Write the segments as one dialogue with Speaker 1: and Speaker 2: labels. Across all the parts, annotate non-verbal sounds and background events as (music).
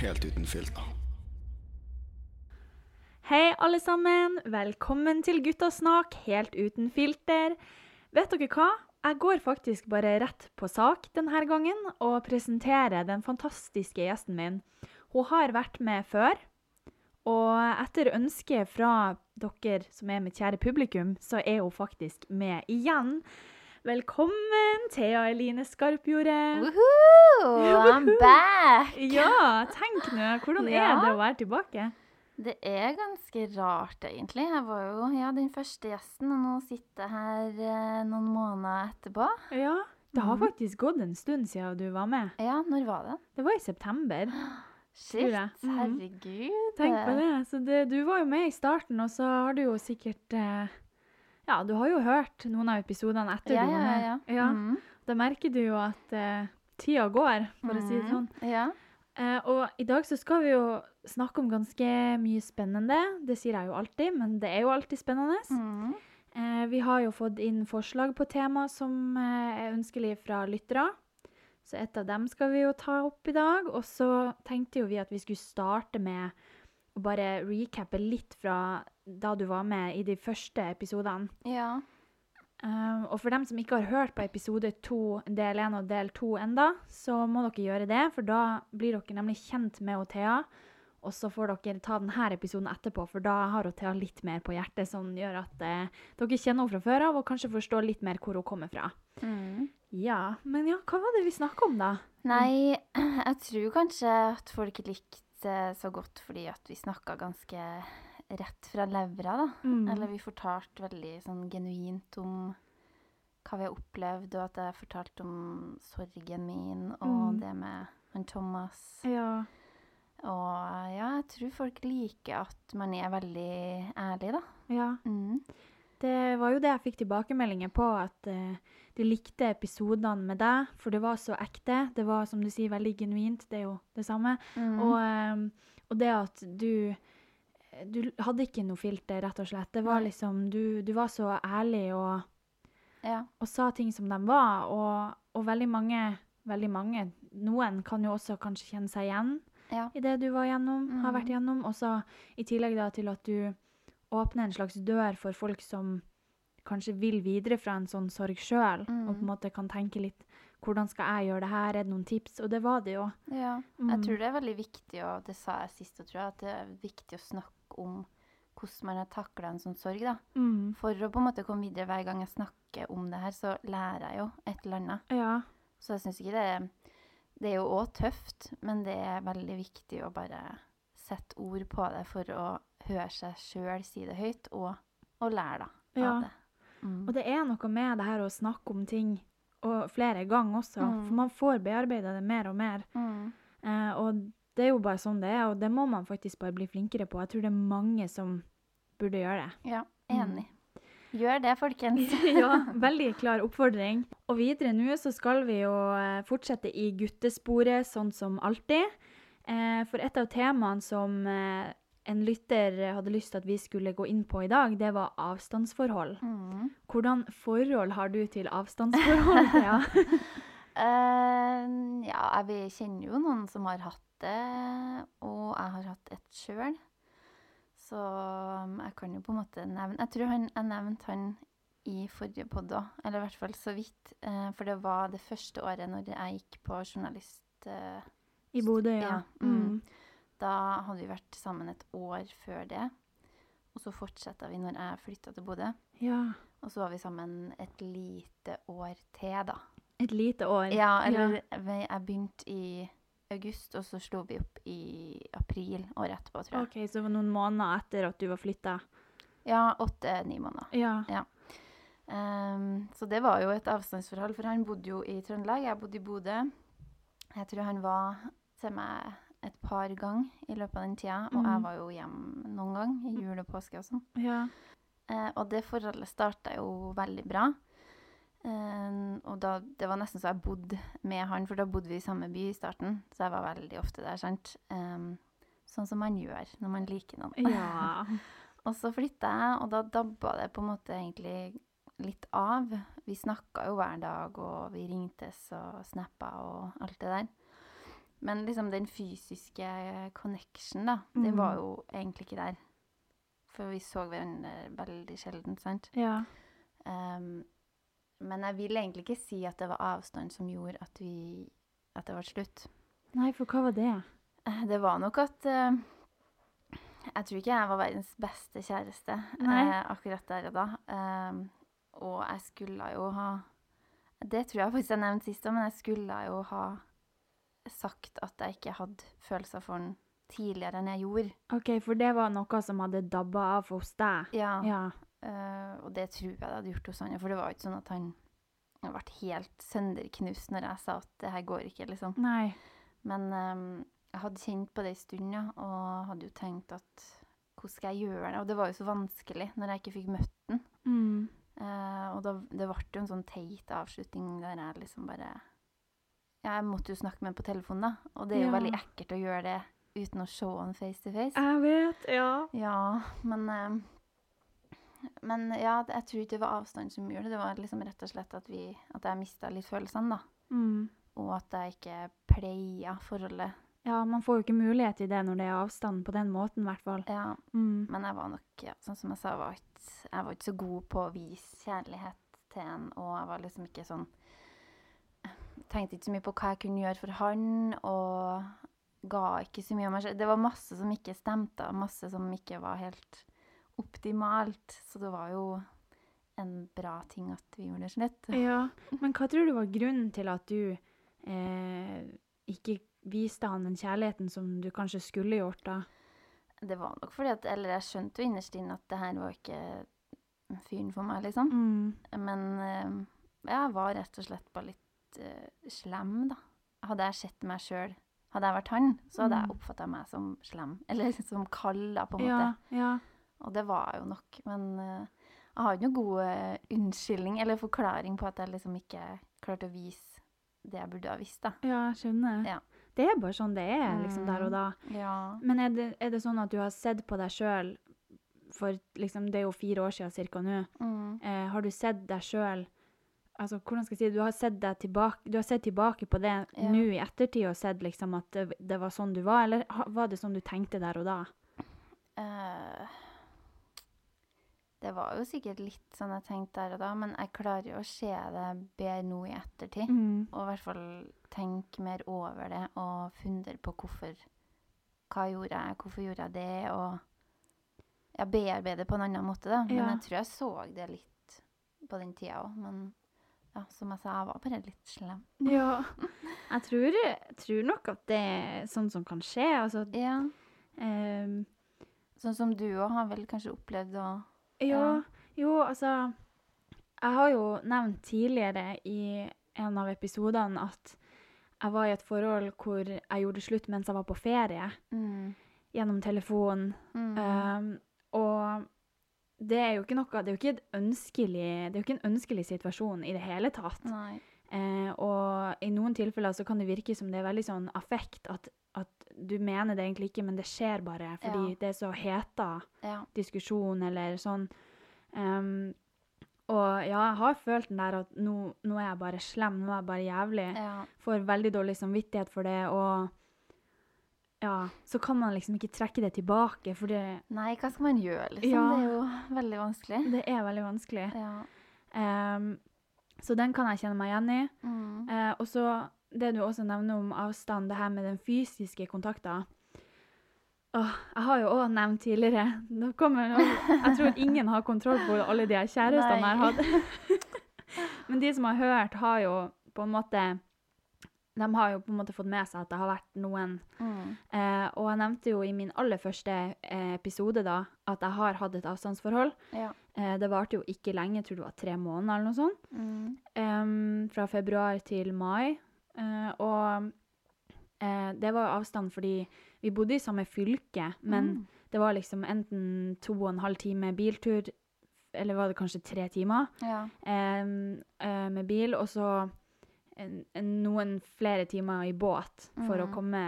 Speaker 1: helt uten filter.
Speaker 2: Hei, alle sammen. Velkommen til Guttasnakk helt uten filter. Vet dere hva? Jeg går faktisk bare rett på sak denne gangen og presenterer den fantastiske gjesten min. Hun har vært med før, og etter ønske fra dere som er mitt kjære publikum, så er hun faktisk med igjen. Velkommen, Thea Eline Skarpjordet.
Speaker 3: Woohoo! I'm back!
Speaker 2: Ja, tenk nå. Hvordan er
Speaker 3: Ja.
Speaker 2: det å være tilbake?
Speaker 3: Det er ganske rart, egentlig. Jeg var jo ja, den første gjesten, og nå sitter jeg her eh, noen måneder etterpå.
Speaker 2: Ja, det har
Speaker 3: Mhm.
Speaker 2: faktisk gått en stund siden du var med.
Speaker 3: Ja, når var det?
Speaker 2: Det var i september. (gasps)
Speaker 3: Shit.
Speaker 2: Mhm.
Speaker 3: herregud.
Speaker 2: Tenk på det. Så det, du var jo med i starten, og så har du jo sikkert eh, Ja, du har jo hørt noen av episodene etter
Speaker 3: Ja,
Speaker 2: du var med.
Speaker 3: ja.
Speaker 2: Ja,
Speaker 3: Mhm.
Speaker 2: Da merker du jo at eh, tida går, for å si det
Speaker 3: Mhm.
Speaker 2: sånn.
Speaker 3: Ja.
Speaker 2: Eh, og i dag så skal vi jo snakke om ganske mye spennende. Det sier jeg jo alltid, men det er jo alltid spennende.
Speaker 3: Mm.
Speaker 2: Eh, vi har jo fått inn forslag på tema som eh, er ønskelige fra lyttere. Så et av dem skal vi jo ta opp i dag. Og så tenkte jo vi at vi skulle starte med å bare recappe litt fra da du var med i de første episodene.
Speaker 3: ja.
Speaker 2: Um, og for dem som ikke har hørt på episode to, del én og del to enda, så må dere gjøre det, for da blir dere nemlig kjent med Thea. Og så får dere ta denne episoden etterpå, for da har Thea litt mer på hjertet, som gjør at eh, dere kjenner henne fra før av, og kanskje forstår litt mer hvor hun kommer fra.
Speaker 3: Mm.
Speaker 2: Ja, men ja, hva var det vi snakka om, da?
Speaker 3: Nei, (clears throat) jeg tror kanskje at folk likte det så godt fordi at vi snakka ganske rett fra levra, da.
Speaker 2: Mm.
Speaker 3: Eller vi fortalte veldig sånn genuint om hva vi har opplevd, og at jeg fortalte om sorgen min og
Speaker 2: Mm.
Speaker 3: det med han Thomas.
Speaker 2: Ja.
Speaker 3: Og ja, jeg tror folk liker at man er veldig ærlig, da.
Speaker 2: ja.
Speaker 3: Mm.
Speaker 2: Det var jo det jeg fikk tilbakemeldinger på, at eh, de likte episodene med deg, for det var så ekte. Det var, som du sier, veldig genuint. Det er jo det samme.
Speaker 3: Mm.
Speaker 2: Og, ehm, og det at du Du hadde ikke noe filter, rett og slett. Det var liksom Du, du var så ærlig og,
Speaker 3: ja.
Speaker 2: og sa ting som de var, og, og veldig mange Veldig mange. Noen kan jo også kanskje kjenne seg igjen
Speaker 3: Ja.
Speaker 2: i det du var gjennom, har vært
Speaker 3: Mhm.
Speaker 2: gjennom. Og så i tillegg da til at du åpner en slags dør for folk som kanskje vil videre fra en sånn sorg sjøl, og på en
Speaker 3: Mhm.
Speaker 2: måte kan tenke litt hvordan skal jeg gjøre det her, er det noen tips? Og det var det jo.
Speaker 3: ja.
Speaker 2: Mm.
Speaker 3: Jeg tror det er veldig viktig, og det sa jeg sist, jeg, at det er viktig å snakke om hvordan man har takla en sånn sorg, da.
Speaker 2: Mm.
Speaker 3: For å på en måte komme videre hver gang jeg snakker om det her, så lærer jeg jo et eller annet.
Speaker 2: Ja.
Speaker 3: Så jeg syns ikke det er Det er jo òg tøft, men det er veldig viktig å bare sette ord på det for å høre seg sjøl si det høyt, og, og lære da,
Speaker 2: Ja.
Speaker 3: av det. Mm.
Speaker 2: Og det er noe med det her å snakke om ting og flere ganger også,
Speaker 3: Mm.
Speaker 2: for man får bearbeida det mer og mer.
Speaker 3: Mm.
Speaker 2: Eh, og det er jo bare sånn det er, og det må man faktisk bare bli flinkere på. Jeg tror det er mange som burde gjøre det.
Speaker 3: Ja, enig. Gjør det, folkens. (laughs)
Speaker 2: ja, veldig klar oppfordring. Og videre nå så skal vi jo eh, fortsette i guttesporet, sånn som alltid. Eh, for et av temaene som eh, en lytter hadde lyst til at vi skulle gå inn på i dag, det var avstandsforhold.
Speaker 3: Mm.
Speaker 2: Hvordan forhold har du til avstandsforhold? (laughs) ja.
Speaker 3: uh, (laughs) ja, jeg kjenner jo noen som har hatt det, og jeg har hatt et sjøl. Så um, jeg kan jo på en måte nevne Jeg tror han, jeg nevnte han i forrige podd òg, eller i hvert fall så vidt. Uh, for det var det første året når jeg gikk på journalist... Uh,
Speaker 2: I Bodø, ja.
Speaker 3: Ja, mm. Da hadde vi vært sammen et år før det. Og så fortsatte vi når jeg flytta til Bodø.
Speaker 2: ja.
Speaker 3: Og så var vi sammen et lite år til, da.
Speaker 2: Et lite år.
Speaker 3: Ja, eller ja. jeg begynte i august, og så slo vi opp i april året etterpå, tror jeg.
Speaker 2: OK, så det var noen måneder etter at du var flytta.
Speaker 3: Ja, åtte-ni måneder.
Speaker 2: Ja.
Speaker 3: Ehm, så det var jo et avstandsforhold, for han bodde jo i Trøndelag, jeg bodde i Bodø. Jeg tror han var til meg et par ganger i løpet av den tida, og
Speaker 2: Mm.
Speaker 3: jeg var jo hjemme noen gang, i jul og påske og sånn.
Speaker 2: ja.
Speaker 3: Eh, og det forholdet starta jo veldig bra. Eh, og da, det var nesten så jeg bodde med han, for da bodde vi i samme by i starten. Så jeg var veldig ofte der, sant. Eh, sånn som man gjør når man liker noen.
Speaker 2: Ja. (laughs)
Speaker 3: og så flytta jeg, og da dabba det på en måte egentlig litt av. Vi snakka jo hver dag, og vi ringtes og snappa og alt det der. Men liksom den fysiske connection, da, den
Speaker 2: Mm.
Speaker 3: var jo egentlig ikke der. For vi så hverandre veldig sjelden, sant.
Speaker 2: Ja.
Speaker 3: Um, men jeg vil egentlig ikke si at det var avstand som gjorde at, vi, at det ble slutt.
Speaker 2: Nei, for hva var det?
Speaker 3: Eh, Det var nok at uh, Jeg tror ikke jeg var verdens beste kjæreste eh, akkurat der og da. Um, og jeg skulle jo ha Det tror jeg faktisk jeg nevnte sist òg, men jeg skulle jo ha sagt at jeg ikke hadde følelser for han tidligere enn jeg gjorde.
Speaker 2: OK, for det var noe som hadde dabba av hos deg?
Speaker 3: Ja,
Speaker 2: Ja.
Speaker 3: Uh, Og det tror jeg det hadde gjort hos han, for det var jo ikke sånn at han ble helt sønderknust når jeg sa at det her går ikke, liksom.
Speaker 2: Nei.
Speaker 3: Men um, jeg hadde kjent på det en stund, ja, og hadde jo tenkt at hvordan skal jeg gjøre det? Og det var jo så vanskelig når jeg ikke fikk møtt den.
Speaker 2: Mm.
Speaker 3: Uh, og da, det ble jo en sånn teit avslutning der jeg liksom bare Jeg måtte jo snakke med ham på telefonen, da. Og det er jo
Speaker 2: Ja.
Speaker 3: veldig ekkelt å gjøre det uten å se han face to face.
Speaker 2: Jeg vet, ja.
Speaker 3: Ja, men eh, Men ja, jeg tror ikke det var avstand som gjorde det. Det var liksom rett og slett at, vi, at jeg mista litt følelsene, da.
Speaker 2: Mm.
Speaker 3: Og at jeg ikke pleia forholdet.
Speaker 2: Ja, man får jo ikke mulighet til det når det er avstand på den måten, i hvert fall.
Speaker 3: Ja,
Speaker 2: Mm.
Speaker 3: Men jeg var nok, ja, sånn som jeg sa, var ikke, jeg var ikke så god på å vise kjærlighet til en, og jeg var liksom ikke sånn Tenkte ikke så mye på hva jeg kunne gjøre for han, og ga ikke så mye av meg selv. Det var masse som ikke stemte, masse som ikke var helt optimalt. Så det var jo en bra ting at vi gjorde det slutt.
Speaker 2: Ja, men hva tror du var grunnen til at du eh, ikke viste han den kjærligheten som du kanskje skulle gjort da?
Speaker 3: Det var nok fordi at Eller jeg skjønte jo innerst inne at det her var ikke fyren for meg, liksom.
Speaker 2: Mm.
Speaker 3: Men eh, jeg var rett og slett bare litt eh, slem, da. Hadde jeg sett meg sjøl Hadde jeg vært han, så hadde jeg
Speaker 2: Mm.
Speaker 3: oppfatta meg som slem. (laughs) Eller som kald, da, på en
Speaker 2: Ja,
Speaker 3: måte.
Speaker 2: ja.
Speaker 3: Og det var jeg jo nok. Men uh, jeg har ikke noen god eh, unnskyldning eller forklaring på at jeg liksom ikke klarte å vise det jeg burde ha visst, da.
Speaker 2: Ja, jeg skjønner.
Speaker 3: Ja.
Speaker 2: Det er bare sånn det er, liksom, der og da.
Speaker 3: Ja.
Speaker 2: Men er det, er det sånn at du har sett på deg sjøl for liksom, Det er jo fire år siden cirka nå.
Speaker 3: Mm.
Speaker 2: Eh, har du sett deg sjøl Altså, hvordan skal jeg si? Du har sett, tilbake, du har sett tilbake på det
Speaker 3: Ja.
Speaker 2: nå i ettertid og sett liksom at det, det var sånn du var, eller var det sånn du tenkte der og da?
Speaker 3: Uh, det var jo sikkert litt sånn jeg tenkte der og da, men jeg klarer jo å se det bedre nå i ettertid.
Speaker 2: Mm.
Speaker 3: Og i hvert fall tenke mer over det og fundere på hvorfor Hva gjorde jeg, hvorfor gjorde jeg det, og jeg bearbeide på en annen måte, da. Men
Speaker 2: Ja.
Speaker 3: jeg tror jeg så det litt på den tida òg. Ja, som jeg sa, jeg var bare litt slem.
Speaker 2: Ja. (laughs) Jeg tror, tror nok at det er sånn som kan skje. Altså,
Speaker 3: Ja.
Speaker 2: Um,
Speaker 3: Sånn som du òg har vel kanskje opplevd å
Speaker 2: Ja,
Speaker 3: Ja.
Speaker 2: jo, altså Jeg har jo nevnt tidligere i en av episodene at jeg var i et forhold hvor jeg gjorde slutt mens jeg var på ferie,
Speaker 3: mm.
Speaker 2: gjennom telefon.
Speaker 3: Mm.
Speaker 2: Um, og det er jo ikke noe Det er jo ikke, ønskelig, det er jo ikke en ønskelig situasjon i det hele tatt. Eh, og i noen tilfeller så kan det virke som det er veldig sånn affekt, at, at du mener det egentlig ikke, men det skjer bare fordi
Speaker 3: Ja.
Speaker 2: det er så heta
Speaker 3: Ja.
Speaker 2: diskusjon eller sånn. Um, og ja, jeg har følt den der at nå, nå er jeg bare slem, nå er jeg bare jævlig.
Speaker 3: ja.
Speaker 2: Får veldig dårlig samvittighet for det, og ja, så kan man liksom ikke trekke det tilbake, for det,
Speaker 3: Nei, hva skal man gjøre, liksom?
Speaker 2: Ja.
Speaker 3: Det er jo veldig vanskelig.
Speaker 2: det er veldig vanskelig.
Speaker 3: Ja.
Speaker 2: Um, så den kan jeg kjenne meg igjen i.
Speaker 3: Mm.
Speaker 2: Uh, og så det du også nevner om avstand, det her med den fysiske kontakten. Åh, jeg har jo òg nevnt tidligere Nå kommer noe, Jeg tror ingen har kontroll på alle de kjærestene jeg har hatt. (laughs) Men de som har hørt, har jo på en måte De har jo på en måte fått med seg at det har vært noen
Speaker 3: Mm.
Speaker 2: eh, Og jeg nevnte jo i min aller første eh, episode da at jeg har hatt et avstandsforhold.
Speaker 3: Ja.
Speaker 2: Eh, det varte jo ikke lenge, jeg tror det var tre måneder eller noe sånt.
Speaker 3: Mm.
Speaker 2: Eh, fra februar til mai. Eh, og eh, det var jo avstand fordi vi bodde i samme fylke, men
Speaker 3: Mm.
Speaker 2: det var liksom enten to og en halv time biltur, eller var det kanskje tre timer
Speaker 3: Ja.
Speaker 2: eh, med bil, og så en, en, noen flere timer i båt for å
Speaker 3: Mm.
Speaker 2: komme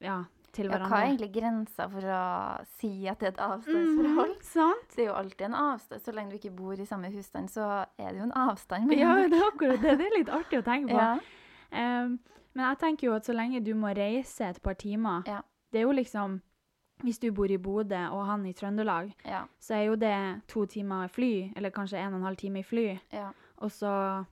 Speaker 2: ja, til
Speaker 3: ja, hva er egentlig grensa for å si at det er et avstandsforhold?
Speaker 2: Mm, sant?
Speaker 3: Det er jo alltid en avstand. Så lenge du ikke bor i samme husstand, så er det jo en avstand.
Speaker 2: Ja, det er akkurat det. Det er litt artig å tenke på.
Speaker 3: ja.
Speaker 2: um, men jeg tenker jo at så lenge du må reise et par timer
Speaker 3: Ja.
Speaker 2: Det er jo liksom Hvis du bor i Bodø og han i Trøndelag,
Speaker 3: Ja.
Speaker 2: så er jo det to timer fly, eller kanskje en og en halv time i fly.
Speaker 3: Ja.
Speaker 2: Og så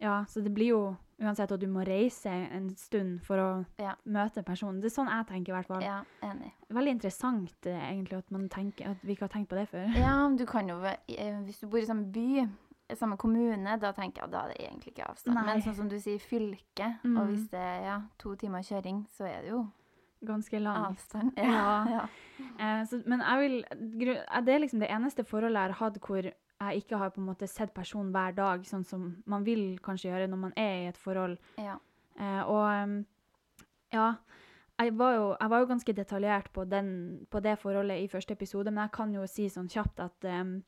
Speaker 2: Ja, så det blir jo uansett at du må reise en stund for å
Speaker 3: Ja.
Speaker 2: møte personen. Det er sånn jeg tenker, i hvert fall.
Speaker 3: ja enig.
Speaker 2: Veldig interessant eh, egentlig at, man tenker, at vi ikke har tenkt på det før. (laughs)
Speaker 3: Ja, du kan jo eh, Hvis du bor i samme by, samme kommune, da tenker jeg at da er det egentlig ikke avstand.
Speaker 2: Nei.
Speaker 3: Men sånn som du sier, fylke,
Speaker 2: Mm.
Speaker 3: og hvis det er ja, to timer kjøring, så er det jo
Speaker 2: Ganske lang
Speaker 3: avstand.
Speaker 2: Ja. (laughs)
Speaker 3: ja.
Speaker 2: Eh, så, men jeg vil, eh, det er liksom det eneste forholdet jeg har hatt hvor jeg ikke har på en måte sett personen hver dag, sånn som man vil kanskje gjøre når man er i et forhold.
Speaker 3: ja.
Speaker 2: Eh, og ja, jeg var, jo, jeg var jo ganske detaljert på, den, på det forholdet i første episode, men jeg kan jo si sånn kjapt at em,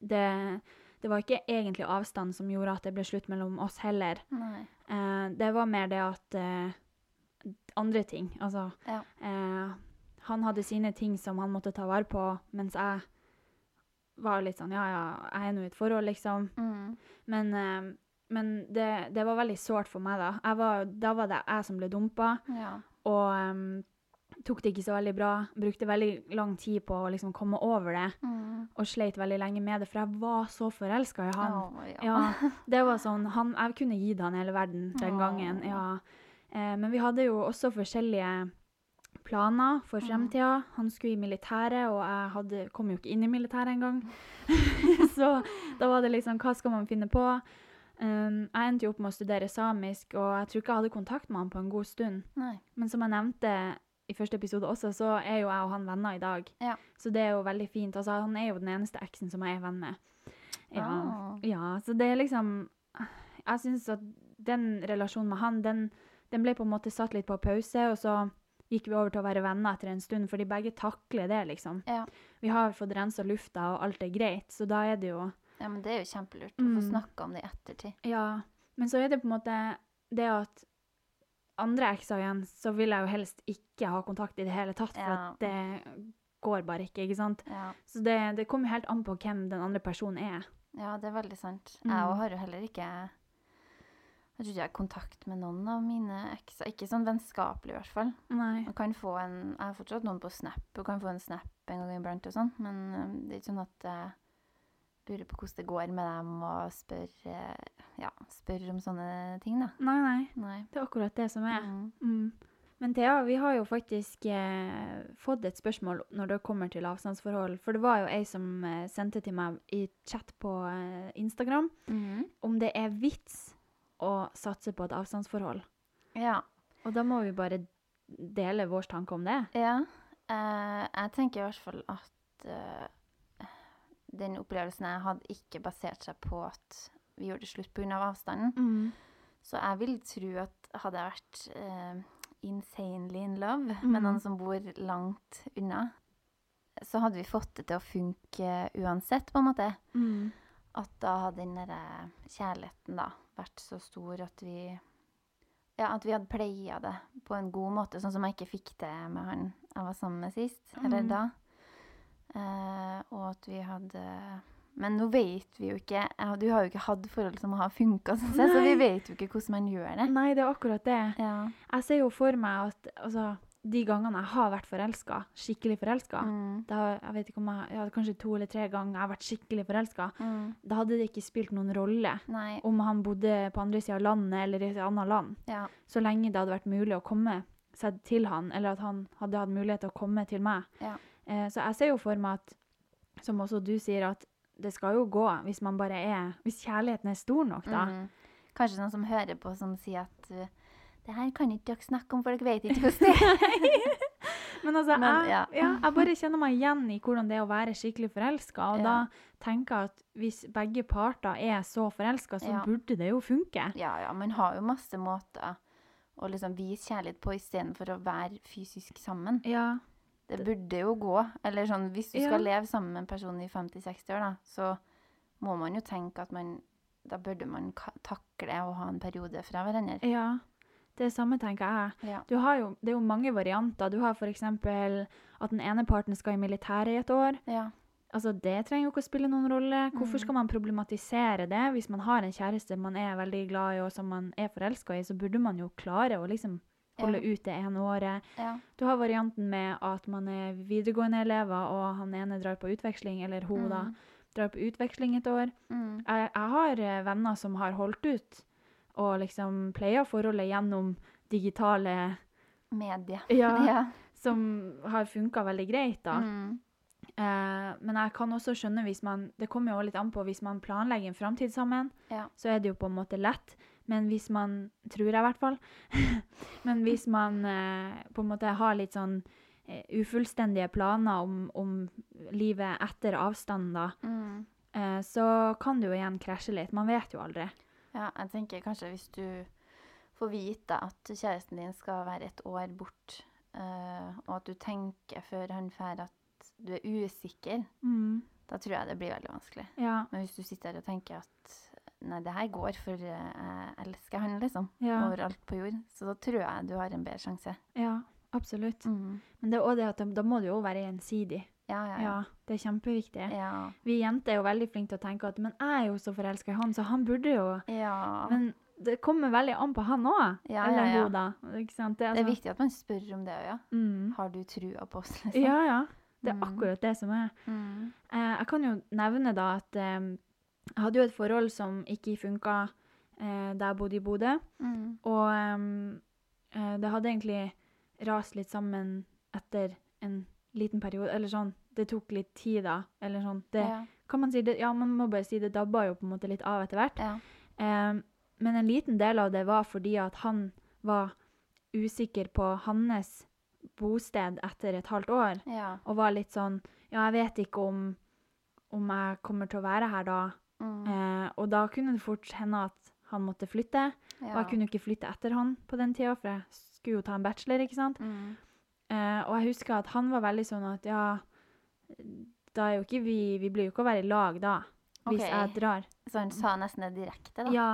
Speaker 2: det, det var ikke egentlig avstand som gjorde at det ble slutt mellom oss heller. Eh, det var mer det at eh, Andre ting. Altså
Speaker 3: Ja.
Speaker 2: eh, Han hadde sine ting som han måtte ta vare på, mens jeg var litt sånn Ja, ja, jeg er nå i et forhold, liksom.
Speaker 3: Mm.
Speaker 2: Men, eh, men det, det var veldig sårt for meg, da. Var, da var det jeg som ble dumpa,
Speaker 3: Ja.
Speaker 2: og um, tok det ikke så veldig bra. Brukte veldig lang tid på å liksom komme over det,
Speaker 3: Mm.
Speaker 2: og sleit veldig lenge med det, for jeg var så forelska i han.
Speaker 3: Oh, ja.
Speaker 2: Ja, det var sånn han, Jeg kunne gitt han hele verden den
Speaker 3: oh,
Speaker 2: gangen. ja. Eh, men vi hadde jo også forskjellige planer for fremtida. Han skulle i militæret, og jeg hadde, kom jo ikke inn i militæret engang. (laughs) så da var det liksom Hva skal man finne på? Um, jeg endte jo opp med å studere samisk, og jeg tror ikke jeg hadde kontakt med han på en god stund.
Speaker 3: Nei.
Speaker 2: Men som jeg nevnte i første episode også, så er jo jeg og han venner i dag.
Speaker 3: Ja.
Speaker 2: Så det er jo veldig fint. Altså, han er jo den eneste eksen som jeg er venn med. Ja.
Speaker 3: Ah.
Speaker 2: Ja, så det er liksom Jeg syns at den relasjonen med han, den, den ble på en måte satt litt på pause, og så gikk vi over til å være venner etter en stund, fordi begge takler det, liksom.
Speaker 3: Ja.
Speaker 2: Vi har fått rensa lufta, og alt er greit, så da er det jo
Speaker 3: ja, men det er jo kjempelurt å få
Speaker 2: Mm.
Speaker 3: snakka om det i ettertid.
Speaker 2: Ja. Men så er det på en måte det at andre ekser igjen, så vil jeg jo helst ikke ha kontakt i det hele tatt, for
Speaker 3: Ja.
Speaker 2: at det går bare ikke, ikke sant?
Speaker 3: Ja.
Speaker 2: Så det, det kommer jo helt an på hvem den andre personen er.
Speaker 3: ja, det er veldig sant.
Speaker 2: Mm.
Speaker 3: Jeg òg har jo heller ikke Jeg tror ikke jeg har kontakt med noen av mine ekser. Ikke sånn vennskapelig, i hvert fall.
Speaker 2: Nei.
Speaker 3: Jeg kan få en Jeg har fortsatt noen på Snap, og kan få en Snap en gang iblant og sånn, men det er ikke sånn at jeg lurer på hvordan det går med dem, og spør eh, Ja, spør om sånne ting, da.
Speaker 2: Nei, nei.
Speaker 3: Nei.
Speaker 2: Det er akkurat det som er.
Speaker 3: Mm.
Speaker 2: Mm. Men Thea, vi har jo faktisk eh, fått et spørsmål når det kommer til avstandsforhold. For det var jo ei som eh, sendte til meg i chat på eh, Instagram
Speaker 3: Mhm.
Speaker 2: om det er vits å satse på et avstandsforhold.
Speaker 3: Ja.
Speaker 2: Og da må vi bare dele vår tanke om det.
Speaker 3: Ja. Uh, jeg tenker i hvert fall at uh, den opplevelsen jeg hadde, ikke basert seg på at vi gjorde det slutt pga. avstanden.
Speaker 2: Mm.
Speaker 3: Så jeg vil tro at hadde jeg vært uh, insanely in love
Speaker 2: Mm.
Speaker 3: med noen som bor langt unna, så hadde vi fått det til å funke uansett, på en måte.
Speaker 2: Mm.
Speaker 3: At da hadde den derre kjærligheten da vært så stor at vi Ja, at vi hadde pleia det på en god måte, sånn som jeg ikke fikk det med han jeg var sammen med sist, eller
Speaker 2: Mm.
Speaker 3: da. Eh, og at vi hadde Men nå vet vi jo ikke Du har jo ikke hatt forhold som har funka, sånn så vi vet jo ikke hvordan man gjør det.
Speaker 2: Nei, det er akkurat det.
Speaker 3: Ja.
Speaker 2: Jeg ser jo for meg at altså, de gangene jeg har vært forelska, skikkelig forelska
Speaker 3: Mm.
Speaker 2: jeg vet ikke om jeg, ja, Kanskje to eller tre ganger jeg har vært skikkelig forelska.
Speaker 3: Mm.
Speaker 2: Da hadde det ikke spilt noen rolle
Speaker 3: Nei.
Speaker 2: om han bodde på andre sida av landet eller i et annet land.
Speaker 3: Ja.
Speaker 2: Så lenge det hadde vært mulig å komme seg til han, eller at han hadde hatt mulighet til å komme til meg.
Speaker 3: Ja.
Speaker 2: Eh, så jeg ser jo for meg at, som også du sier, at det skal jo gå hvis man bare er Hvis kjærligheten er stor nok, da.
Speaker 3: Mm. Kanskje noen som hører på, som sier at uh, det her kan ikke dere snakke om, for dere vet ikke hvordan det er. (laughs)
Speaker 2: Men altså,
Speaker 3: Men,
Speaker 2: jeg,
Speaker 3: ja.
Speaker 2: ja, jeg bare kjenner meg igjen i hvordan det er å være skikkelig forelska. Og
Speaker 3: Ja.
Speaker 2: da tenker jeg at hvis begge parter er så forelska, så burde det jo funke.
Speaker 3: Ja, ja, man har jo masse måter å liksom vise kjærlighet på istedenfor å være fysisk sammen.
Speaker 2: Ja.
Speaker 3: Det burde jo gå. Eller sånn, hvis du skal leve sammen med en person i 50-60 år, da, så må man jo tenke at man Da burde man takle å ha en periode fra hverandre.
Speaker 2: ja. Det samme tenker jeg.
Speaker 3: Ja.
Speaker 2: Du har jo, det er jo mange varianter. Du har f.eks. at den ene parten skal i militæret i et år.
Speaker 3: Ja.
Speaker 2: Altså, Det trenger jo ikke å spille noen rolle. Hvorfor
Speaker 3: Mm.
Speaker 2: skal man problematisere det? Hvis man har en kjæreste man er veldig glad i, og som man er forelska i, så burde man jo klare å liksom holde
Speaker 3: Ja.
Speaker 2: ut det ene året.
Speaker 3: Ja.
Speaker 2: Du har varianten med at man er videregående elever, og han ene drar på utveksling, eller hun da,
Speaker 3: Mm.
Speaker 2: drar på utveksling et år.
Speaker 3: Mm.
Speaker 2: Jeg, jeg har eh, venner som har holdt ut, og liksom pleier forholdet gjennom digitale
Speaker 3: Medier. (laughs)
Speaker 2: Ja,
Speaker 3: Ja.
Speaker 2: som har funka veldig greit, da.
Speaker 3: Mm.
Speaker 2: Eh, men jeg kan også skjønne hvis man Det kommer jo litt an på hvis man planlegger en framtid sammen,
Speaker 3: Ja.
Speaker 2: så er det jo på en måte lett. Men hvis man Tror jeg, i hvert fall. (laughs) men hvis man eh, på en måte har litt sånn eh, ufullstendige planer om, om livet etter avstanden, da,
Speaker 3: Mm.
Speaker 2: eh, så kan det jo igjen krasje litt. Man vet jo aldri.
Speaker 3: Ja, jeg tenker kanskje hvis du får vite at kjæresten din skal være et år bort, uh, og at du tenker før han drar at du er usikker,
Speaker 2: Mm.
Speaker 3: da tror jeg det blir veldig vanskelig.
Speaker 2: Ja.
Speaker 3: Men hvis du sitter her og tenker at nei, det her går, for eh, jeg elsker han, liksom,
Speaker 2: Ja.
Speaker 3: overalt på jord, så da tror jeg du har en bedre sjanse.
Speaker 2: ja, absolutt.
Speaker 3: Mm.
Speaker 2: Men det er også det at da, da må det jo være gjensidig.
Speaker 3: Ja, ja,
Speaker 2: Ja, det er kjempeviktig.
Speaker 3: Ja.
Speaker 2: Vi jenter er jo veldig flinke til å tenke at men jeg er jo så forelska i han, så han burde jo
Speaker 3: ja.
Speaker 2: Men det kommer veldig an på han òg. Eller hun, da. Det, er
Speaker 3: Det er
Speaker 2: altså-
Speaker 3: viktig at man spør om det òg, ja.
Speaker 2: Mm.
Speaker 3: Har du trua på oss, liksom?
Speaker 2: Ja, ja. Det er
Speaker 3: Mm.
Speaker 2: akkurat det som er.
Speaker 3: Mm.
Speaker 2: Eh, jeg kan jo nevne da at eh, jeg hadde jo et forhold som ikke funka eh, da jeg bodde i Bodø.
Speaker 3: Mm.
Speaker 2: Og eh, det hadde egentlig rast litt sammen etter en liten periode. Eller sånn. Det tok litt tid, da. Eller sånn. Det,
Speaker 3: Ja.
Speaker 2: kan man si det, ja, man må bare si det dabba jo på en måte litt av etter hvert.
Speaker 3: Ja.
Speaker 2: Um, men en liten del av det var fordi at han var usikker på hans bosted etter et halvt år.
Speaker 3: ja.
Speaker 2: Og var litt sånn Ja, jeg vet ikke om, om jeg kommer til å være her da.
Speaker 3: Mm.
Speaker 2: Eh, og da kunne det fort hende at han måtte flytte. Og jeg kunne jo ikke flytte etter han på den tida, for jeg skulle jo ta en bachelor, ikke sant.
Speaker 3: Mm.
Speaker 2: Eh, og jeg husker at han var veldig sånn at ja da er jo ikke vi Vi blir jo ikke å være i lag da, hvis
Speaker 3: Ok.
Speaker 2: jeg drar.
Speaker 3: Så han sa nesten det direkte, da?
Speaker 2: Ja,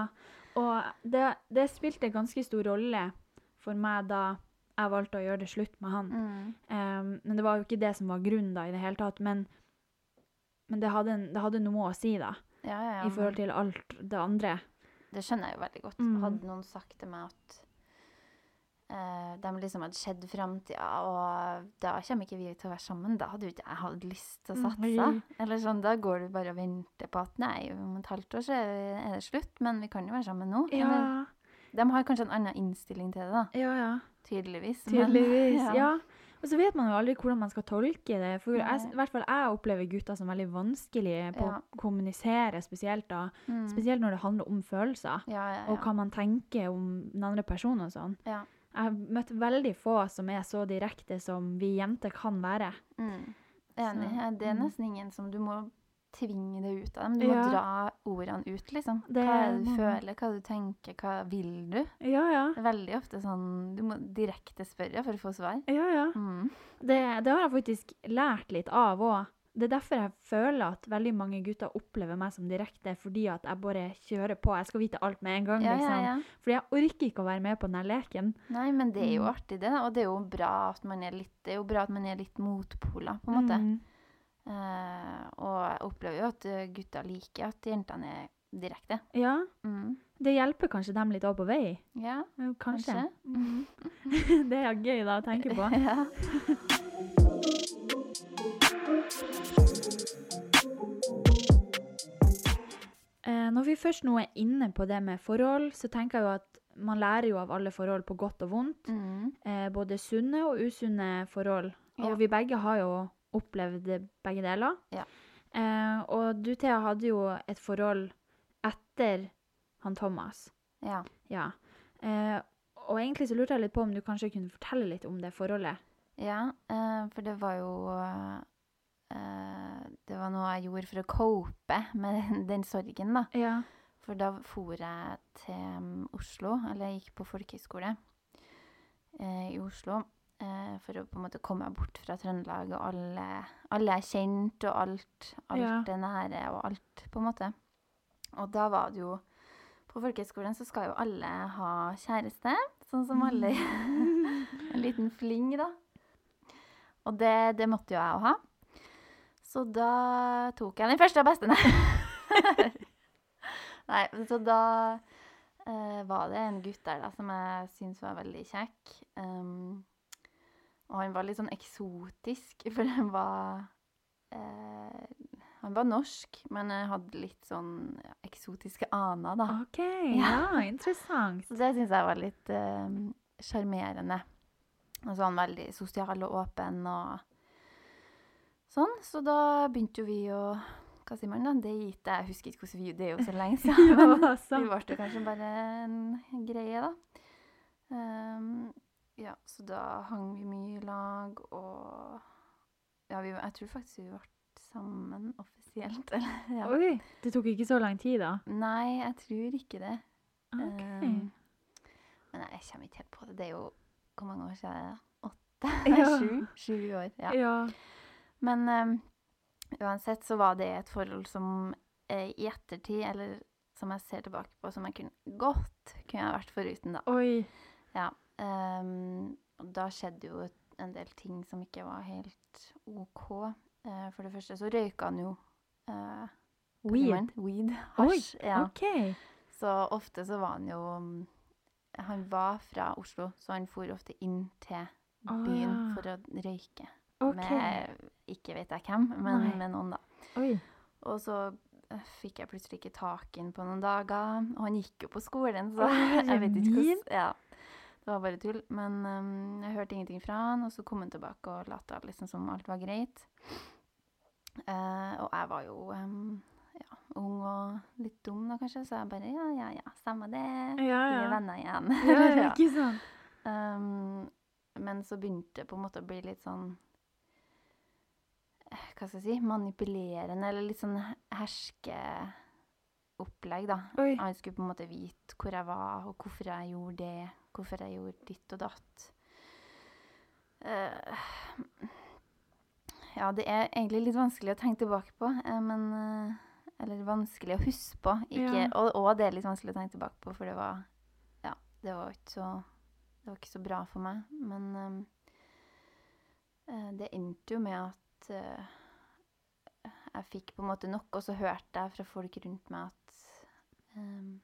Speaker 2: og det, det spilte ganske stor rolle for meg da jeg valgte å gjøre det slutt med han.
Speaker 3: Mm.
Speaker 2: Um, men det var jo ikke det som var grunnen da i det hele tatt. Men, men det, hadde, en- det hadde noe å si, da,
Speaker 3: Ja, ja, ja.
Speaker 2: i forhold til alt det andre.
Speaker 3: Det skjønner jeg jo veldig godt.
Speaker 2: Mm.
Speaker 3: Hadde noen sagt til meg at de liksom hadde sett framtida, og da kommer ikke vi til å være sammen, da hadde jo ikke jeg hatt lyst til å
Speaker 2: Mm,
Speaker 3: satse.
Speaker 2: oi.
Speaker 3: Eller sånn, da går du bare og venter på at nei, om et halvt år så er det slutt, men vi kan jo være sammen nå. Eller,
Speaker 2: Ja,
Speaker 3: de har kanskje en annen innstilling til det, da.
Speaker 2: ja. ja.
Speaker 3: Tydeligvis. men- (laughs)
Speaker 2: ja. ja. Og så vet man jo aldri hvordan man skal tolke det. For jeg, i hvert fall jeg opplever gutter som veldig vanskelige på
Speaker 3: Ja.
Speaker 2: å kommunisere, spesielt da.
Speaker 3: Mm.
Speaker 2: Spesielt når det handler om følelser.
Speaker 3: Ja.
Speaker 2: Og hva man tenker om den andre personen og sånn.
Speaker 3: Ja.
Speaker 2: Jeg har møtt veldig få som er så direkte som vi jenter kan være.
Speaker 3: Mm. Enig.
Speaker 2: Så,
Speaker 3: Ja, Det er
Speaker 2: mm.
Speaker 3: nesten ingen som Du må tvinge det ut av dem. Du må dra ordene ut, liksom.
Speaker 2: Det
Speaker 3: hva er det du føler, hva du tenker, hva vil du?
Speaker 2: Ja, ja.
Speaker 3: Veldig ofte sånn Du må direkte spørre for å få svar.
Speaker 2: Ja, ja.
Speaker 3: Mm.
Speaker 2: Det, det har jeg faktisk lært litt av òg. Det er derfor jeg føler at veldig mange gutter opplever meg som direkte, fordi at jeg bare kjører på. Jeg skal vite alt med en gang.
Speaker 3: Ja, ja,
Speaker 2: liksom.
Speaker 3: ja.
Speaker 2: Fordi jeg orker ikke å være med på den leken.
Speaker 3: Nei, men det er jo
Speaker 2: Mm.
Speaker 3: artig, det. Og det er jo bra at man er litt, det er jo bra at man er litt motpoler, på en måte.
Speaker 2: Mm.
Speaker 3: Uh, og jeg opplever jo at eh, gutter liker at jentene er direkte.
Speaker 2: Ja,
Speaker 3: Mm.
Speaker 2: det hjelper kanskje dem litt òg på vei.
Speaker 3: Ja,
Speaker 2: Eh, Kanskje.
Speaker 3: kanskje.
Speaker 2: Mm. (laughs) det er gøy da å tenke på. (laughs)
Speaker 3: ja.
Speaker 2: Eh, når vi først nå er inne på det med forhold, så tenker jeg jo at man lærer jo av alle forhold på godt og vondt.
Speaker 3: Mm.
Speaker 2: Eh, både sunne og usunne forhold. Og
Speaker 3: Ja.
Speaker 2: vi begge har jo opplevd begge deler.
Speaker 3: Ja.
Speaker 2: Eh, og du, Thea, hadde jo et forhold etter han Thomas.
Speaker 3: ja.
Speaker 2: Ja. Eh, og egentlig så lurte jeg litt på om du kanskje kunne fortelle litt om det forholdet.
Speaker 3: Ja, eh, for det var jo Det var noe jeg gjorde for å cope med den, (laughs) den sorgen, da.
Speaker 2: Ja.
Speaker 3: For da for jeg til mm, Oslo, eller jeg gikk på folkehøyskole eh, i Oslo. Eh, for å på en måte komme meg bort fra Trøndelag og alle, alle jeg kjente, og alt, alt
Speaker 2: Ja.
Speaker 3: det nære og alt, på en måte. Og da var det jo På folkehøyskolen så skal jo alle ha kjæreste, sånn som alle. (laughs) (laughs) en liten fling, da. Og det, det måtte jo jeg òg ha. Så da tok jeg den første og beste, (laughs) nei. nei, så da eh, var det en gutt der da, som jeg syntes var veldig kjekk. Um, og han var litt sånn eksotisk, for han var eh, Han var norsk, men hadde litt sånn ja, eksotiske aner, da.
Speaker 2: OK, (laughs) ja, interessant.
Speaker 3: Så det syns jeg var litt sjarmerende. Uh, og sånn veldig sosial og åpen og sånn. Så da begynte jo vi å Hva sier man da? Date? Jeg husker ikke hvordan vi Det er jo så lenge (laughs) siden. men
Speaker 2: ja,
Speaker 3: vi ble kanskje bare en greie, da. Um, ja, så da hang vi mye i lag, og Ja, vi, jeg tror faktisk vi ble sammen offisielt. (laughs) Eller, ja.
Speaker 2: Oi, det tok ikke så lang tid, da?
Speaker 3: Nei, jeg tror ikke det.
Speaker 2: OK.
Speaker 3: Um, men jeg kommer ikke helt på det. Det er jo Hvor mange år siden er det? Åtte?
Speaker 2: Ja.
Speaker 3: Sju? Sju år. Ja.
Speaker 2: Ja.
Speaker 3: Men um, uansett så var det et forhold som eh, i ettertid, eller som jeg ser tilbake på, som jeg kunne godt kunne jeg vært foruten, da.
Speaker 2: Oi.
Speaker 3: Ja. Um, da skjedde jo en del ting som ikke var helt OK. Uh, for det første så røyka han jo uh,
Speaker 2: Weed.
Speaker 3: Weed.
Speaker 2: Oi,
Speaker 3: Hasj. Ja.
Speaker 2: OK.
Speaker 3: Så ofte så var han jo Han var fra Oslo, så han for ofte inn til byen
Speaker 2: ja.
Speaker 3: for å røyke.
Speaker 2: OK.
Speaker 3: Med ikke vet jeg hvem, men
Speaker 2: Nei.
Speaker 3: med noen, da.
Speaker 2: Oi.
Speaker 3: Og så eh, fikk jeg plutselig ikke tak i ham på noen dager. Og han gikk jo på skolen, så (laughs) jeg vet ikke hvordan Ja. Det var bare tull. Men um, jeg hørte ingenting fra han, og så kom han tilbake og lot liksom som alt var greit. Uh, og jeg var jo um, ja, ung og litt dum da, kanskje, så jeg bare ja, ja, ja, stemmer det.
Speaker 2: Ja,
Speaker 3: Vi er venner igjen.
Speaker 2: Ja, ja, (laughs)
Speaker 3: Ja.
Speaker 2: ikke sant?
Speaker 3: Um, men så begynte det på en måte å bli litt sånn Hva skal jeg si Manipulerende, eller litt sånn herskeopplegg, da.
Speaker 2: Oi.
Speaker 3: Han skulle på en måte vite hvor jeg var, og hvorfor jeg gjorde det, hvorfor jeg gjorde ditt og datt. Uh, ja, det er egentlig litt vanskelig å tenke tilbake på, eh, men uh, Eller vanskelig å huske på. Ikke,
Speaker 2: Ja.
Speaker 3: og, og det er litt vanskelig å tenke tilbake på, for det var Ja, det var ikke så Det var ikke så bra for meg. Men um, det endte jo med at jeg fikk på en måte nok, og så hørte jeg fra folk rundt meg at um,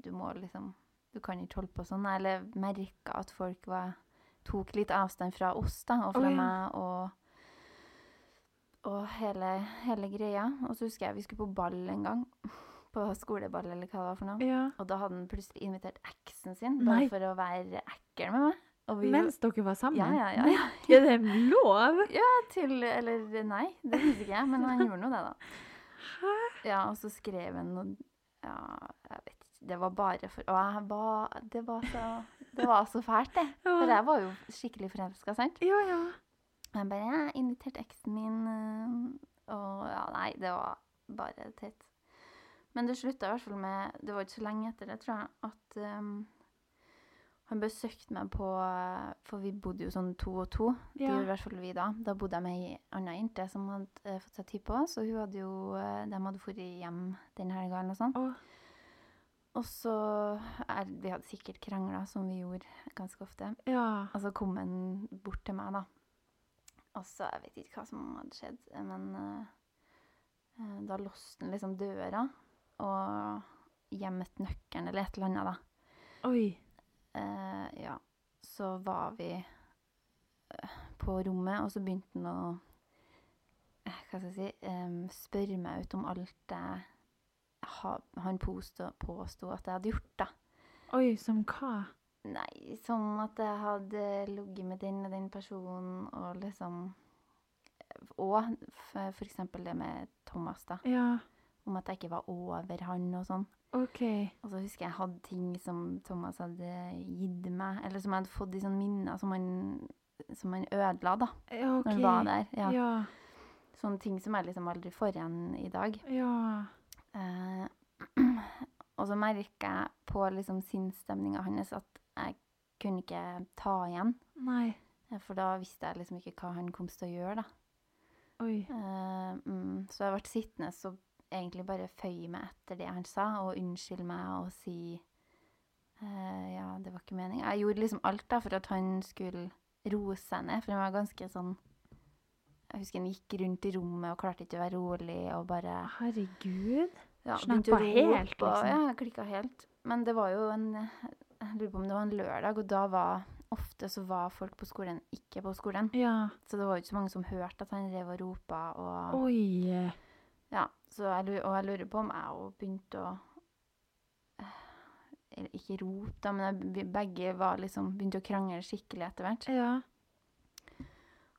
Speaker 3: du må liksom Du kan ikke holde på sånn. Eller merka at folk var, tok litt avstand fra oss da, og fra
Speaker 2: oh, ja.
Speaker 3: meg og, og hele, hele greia. Og så husker jeg vi skulle på ball en gang. På skoleball, eller hva det var for noe.
Speaker 2: Ja.
Speaker 3: Og da hadde han plutselig invitert eksen sin, bare
Speaker 2: Nei.
Speaker 3: for å være ekkel med meg. Vi,
Speaker 2: Mens dere var sammen?
Speaker 3: ja, ja, ja, ja. (laughs)
Speaker 2: Er det lov?
Speaker 3: Ja, Til Eller nei, det husker ikke jeg, men han gjorde nå det, da.
Speaker 2: Hæ?
Speaker 3: Ja, og så skrev han noe Ja, jeg vet ikke. Det var bare for Å, jeg var Det var så, det var så fælt, det. For jeg var jo skikkelig forelska, sant.
Speaker 2: ja. ja.
Speaker 3: Jeg bare Jeg inviterte eksen min, øh, og ja, nei, det var bare teit. Men det slutta i hvert fall med Det var ikke så lenge etter det, tror jeg, at øhm, han besøkte meg på For vi bodde jo sånn to og to. Det
Speaker 2: Ja.
Speaker 3: gjorde i hvert fall vi da. Da bodde jeg med ei anna jente som hadde eh, fått seg tid på, så hun hadde jo eh, De hadde dratt hjem den helga eller noe sånt.
Speaker 2: Oh.
Speaker 3: Og så er, Vi hadde sikkert krangla, som vi gjorde ganske ofte.
Speaker 2: ja.
Speaker 3: Og så kom han bort til meg, da. Og så Jeg vet ikke hva som hadde skjedd, men eh, eh, da låste han liksom døra og gjemte nøkkelen eller et eller annet, da.
Speaker 2: Oi.
Speaker 3: Eh, ja, så var vi eh, på rommet, og så begynte han å eh, Hva skal jeg si em, Spørre meg ut om alt jeg ha, han påstod, at jeg hadde gjort, da.
Speaker 2: Oi, som hva?
Speaker 3: Nei, som at jeg hadde ligget med den og den personen, og liksom Og f- for eksempel det med Thomas, da.
Speaker 2: Ja,
Speaker 3: Om at jeg ikke var over han og sånn.
Speaker 2: OK.
Speaker 3: Og så husker jeg jeg hadde ting som Thomas hadde gitt meg, eller som jeg hadde fått i sånne minner som han, som han ødela, da.
Speaker 2: Ja, OK.
Speaker 3: Når han var der. Ja.
Speaker 2: Ja.
Speaker 3: Sånne ting som jeg liksom aldri får igjen i dag.
Speaker 2: Ja.
Speaker 3: Eh, (clears throat) og så merker jeg på liksom sinnsstemninga hans at jeg kunne ikke ta igjen.
Speaker 2: Nei.
Speaker 3: Eh, For da visste jeg liksom ikke hva han kom til å gjøre, da.
Speaker 2: Oi.
Speaker 3: Eh, mm, så jeg ble sittende og egentlig bare føye meg etter det han sa, og unnskylde meg og si uh, Ja, det var ikke meninga. Jeg gjorde liksom alt da for at han skulle roe seg ned, for han var ganske sånn Jeg husker han gikk rundt i rommet og klarte ikke å være rolig og bare
Speaker 2: Herregud.
Speaker 3: ja,
Speaker 2: Snappa helt,
Speaker 3: liksom. og-. Ja, klikka helt. Men det var jo en Jeg lurer på om det var en lørdag, og da var Ofte så var folk på skolen ikke på skolen.
Speaker 2: Ja.
Speaker 3: Så det var jo ikke så mange som hørte at han drev og ropa og
Speaker 2: Oi.
Speaker 3: Ja, jeg, og jeg lurer på om jeg òg begynte å eh, ikke rope, da, men jeg, begge var liksom, begynte å krangle skikkelig etter hvert.
Speaker 2: Ja.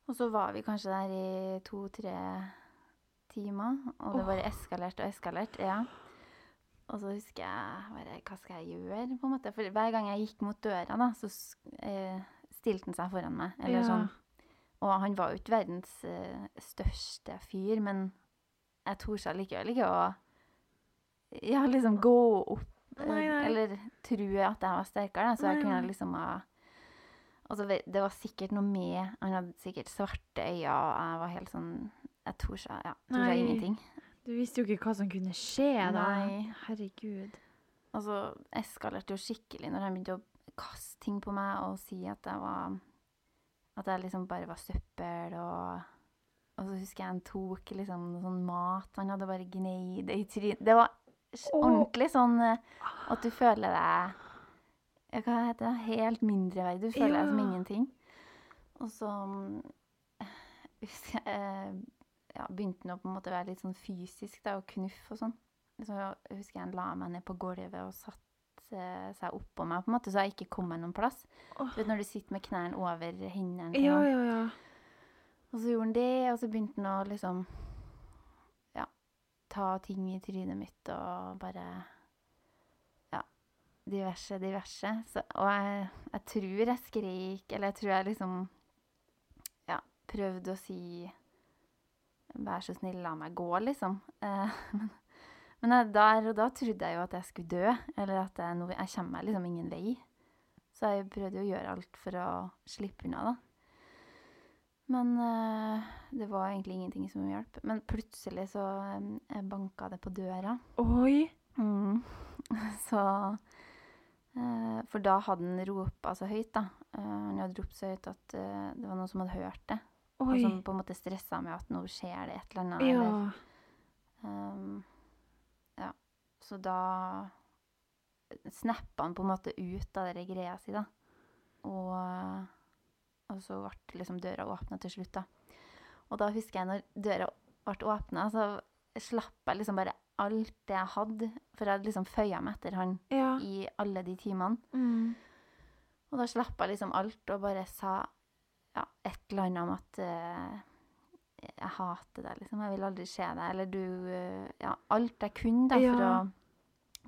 Speaker 3: Og så var vi kanskje der i to-tre timer, og det bare eskalerte og eskalerte. Ja. Og så husker jeg bare Hva skal jeg gjøre? på en måte? For hver gang jeg gikk mot døra, da, så eh, stilte han seg foran meg. Eller
Speaker 2: Ja.
Speaker 3: sånn. Og han var jo ikke verdens eh, største fyr, men jeg tror ikke allikevel ikke å ja, liksom gå opp. eh,
Speaker 2: Nei, nei.
Speaker 3: Eller tro at jeg var sterkere, så jeg kunne liksom ha Altså, det var sikkert noe med Han hadde sikkert svarte øyne, og jeg var helt sånn Jeg torde ja, torde
Speaker 2: Nei.
Speaker 3: ingenting.
Speaker 2: Du visste jo ikke hva som kunne skje da.
Speaker 3: Nei.
Speaker 2: Herregud.
Speaker 3: Altså, så eskalerte jo skikkelig når han begynte å kaste ting på meg og si at jeg var At jeg liksom bare var søppel, og Og så husker jeg han tok liksom sånn mat Han hadde bare gneid det i trynet. Det var ordentlig sånn eh, at du føler deg ja, Hva heter det? Helt mindreverdig. Du føler deg som ingenting. Og så mm, husker jeg eh, ja, begynte han å på en måte være litt sånn fysisk da, og knuff og sånn. Så husker jeg han la meg ned på gulvet og satte seg oppå meg, på en måte, så jeg ikke kom meg noen plass.
Speaker 2: Oh.
Speaker 3: Du vet når du sitter med knærne over hendene.
Speaker 2: Ja, ja, ja.
Speaker 3: Og så gjorde han det, og så begynte han å liksom Ja, ta ting i trynet mitt og bare Ja, diverse, diverse. Så, og jeg, jeg tror jeg skrek, eller jeg tror jeg liksom Ja, prøvde å si Vær så snill, la meg gå, liksom. Eh, (laughs) men men jeg, der og da trodde jeg jo at jeg skulle dø, eller at jeg, jeg kommer meg liksom ingen vei. Så jeg prøvde jo å gjøre alt for å slippe unna, da. Men eh, det var egentlig ingenting som hjalp. Men plutselig så um, banka det på døra.
Speaker 2: Oi.
Speaker 3: Mm. (laughs) Så eh, For da hadde han ropa så høyt, da. Eh, han hadde ropt så høyt at eh, det var noen som hadde hørt det. Og som på en måte stressa med at nå skjer det et eller annet.
Speaker 2: Ja.
Speaker 3: Eller, um, ja. Så da snappa han på en måte ut av den greia si, da. Og, og så ble liksom døra åpna til slutt, da. Og da husker jeg når døra ble åpna, så slapp jeg liksom bare alt det jeg hadde. For jeg hadde liksom føya meg etter han
Speaker 2: Ja.
Speaker 3: i alle de timene.
Speaker 2: Mm.
Speaker 3: Og da slapp jeg liksom alt og bare sa ja, et eller annet om at uh, jeg hater deg, liksom. Jeg vil aldri se deg. Eller du uh, Ja, alt jeg kunne, da, for
Speaker 2: Ja.
Speaker 3: å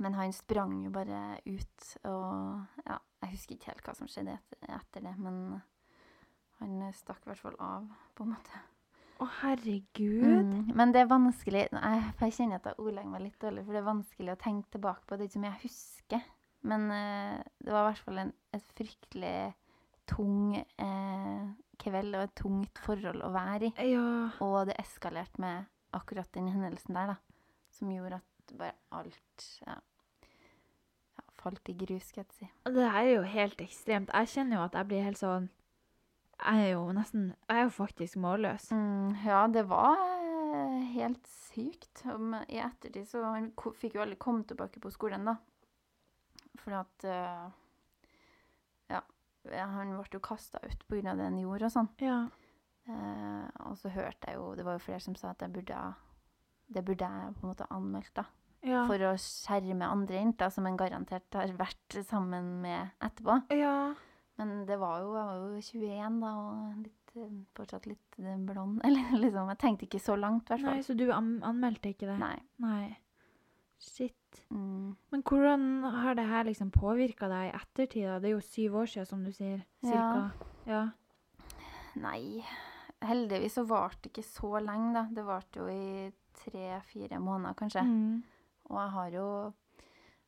Speaker 3: Men han sprang jo bare ut, og ja, jeg husker ikke helt hva som skjedde etter, etter det, men han eh, stakk i hvert fall av, på en måte.
Speaker 2: Å, herregud.
Speaker 3: Mm. Men det er vanskelig jeg, jeg kjenner at jeg ordlegger meg litt dårlig, for det er vanskelig å tenke tilbake på det som jeg husker. Men eh, det var i hvert fall en, et fryktelig tung eh, kveld og et tungt forhold å være i.
Speaker 2: Ja.
Speaker 3: Og det eskalerte med akkurat den hendelsen der, da. Som gjorde at bare alt ja, ja, falt i grus, skal jeg si.
Speaker 2: Det her er jo helt ekstremt. Jeg kjenner jo at jeg blir helt sånn Jeg er jo nesten Jeg er jo faktisk målløs.
Speaker 3: Mm, ja, det var eh, helt sykt. Men I ettertid så Han fikk jo aldri komme tilbake på skolen, da. For at eh, Ja. Han ble jo kasta ut pga. det han gjorde og sånn.
Speaker 2: Ja.
Speaker 3: Eh, og så hørte jeg jo Det var jo flere som sa at jeg burde Det burde jeg på en måte anmeldt, da.
Speaker 2: Ja.
Speaker 3: For å skjerme andre jenter som en garantert har vært sammen med etterpå.
Speaker 2: ja.
Speaker 3: Men det var jo, jeg var jo 21 da, og litt, eh, fortsatt litt eh, blond. (laughs) Eller liksom, jeg tenkte ikke så langt, i hvert
Speaker 2: Nei,
Speaker 3: fall.
Speaker 2: så du an anmeldte ikke det?
Speaker 3: Nei.
Speaker 2: Nei. Shit.
Speaker 3: Mm.
Speaker 2: Men hvordan har det her liksom påvirka deg i ettertid? da? Det er jo syv år siden, som du sier. Cirka. Ja.
Speaker 3: Nei. Heldigvis så varte det ikke så lenge, da. Det varte jo i tre-fire måneder, kanskje.
Speaker 2: Mm.
Speaker 3: Og jeg har jo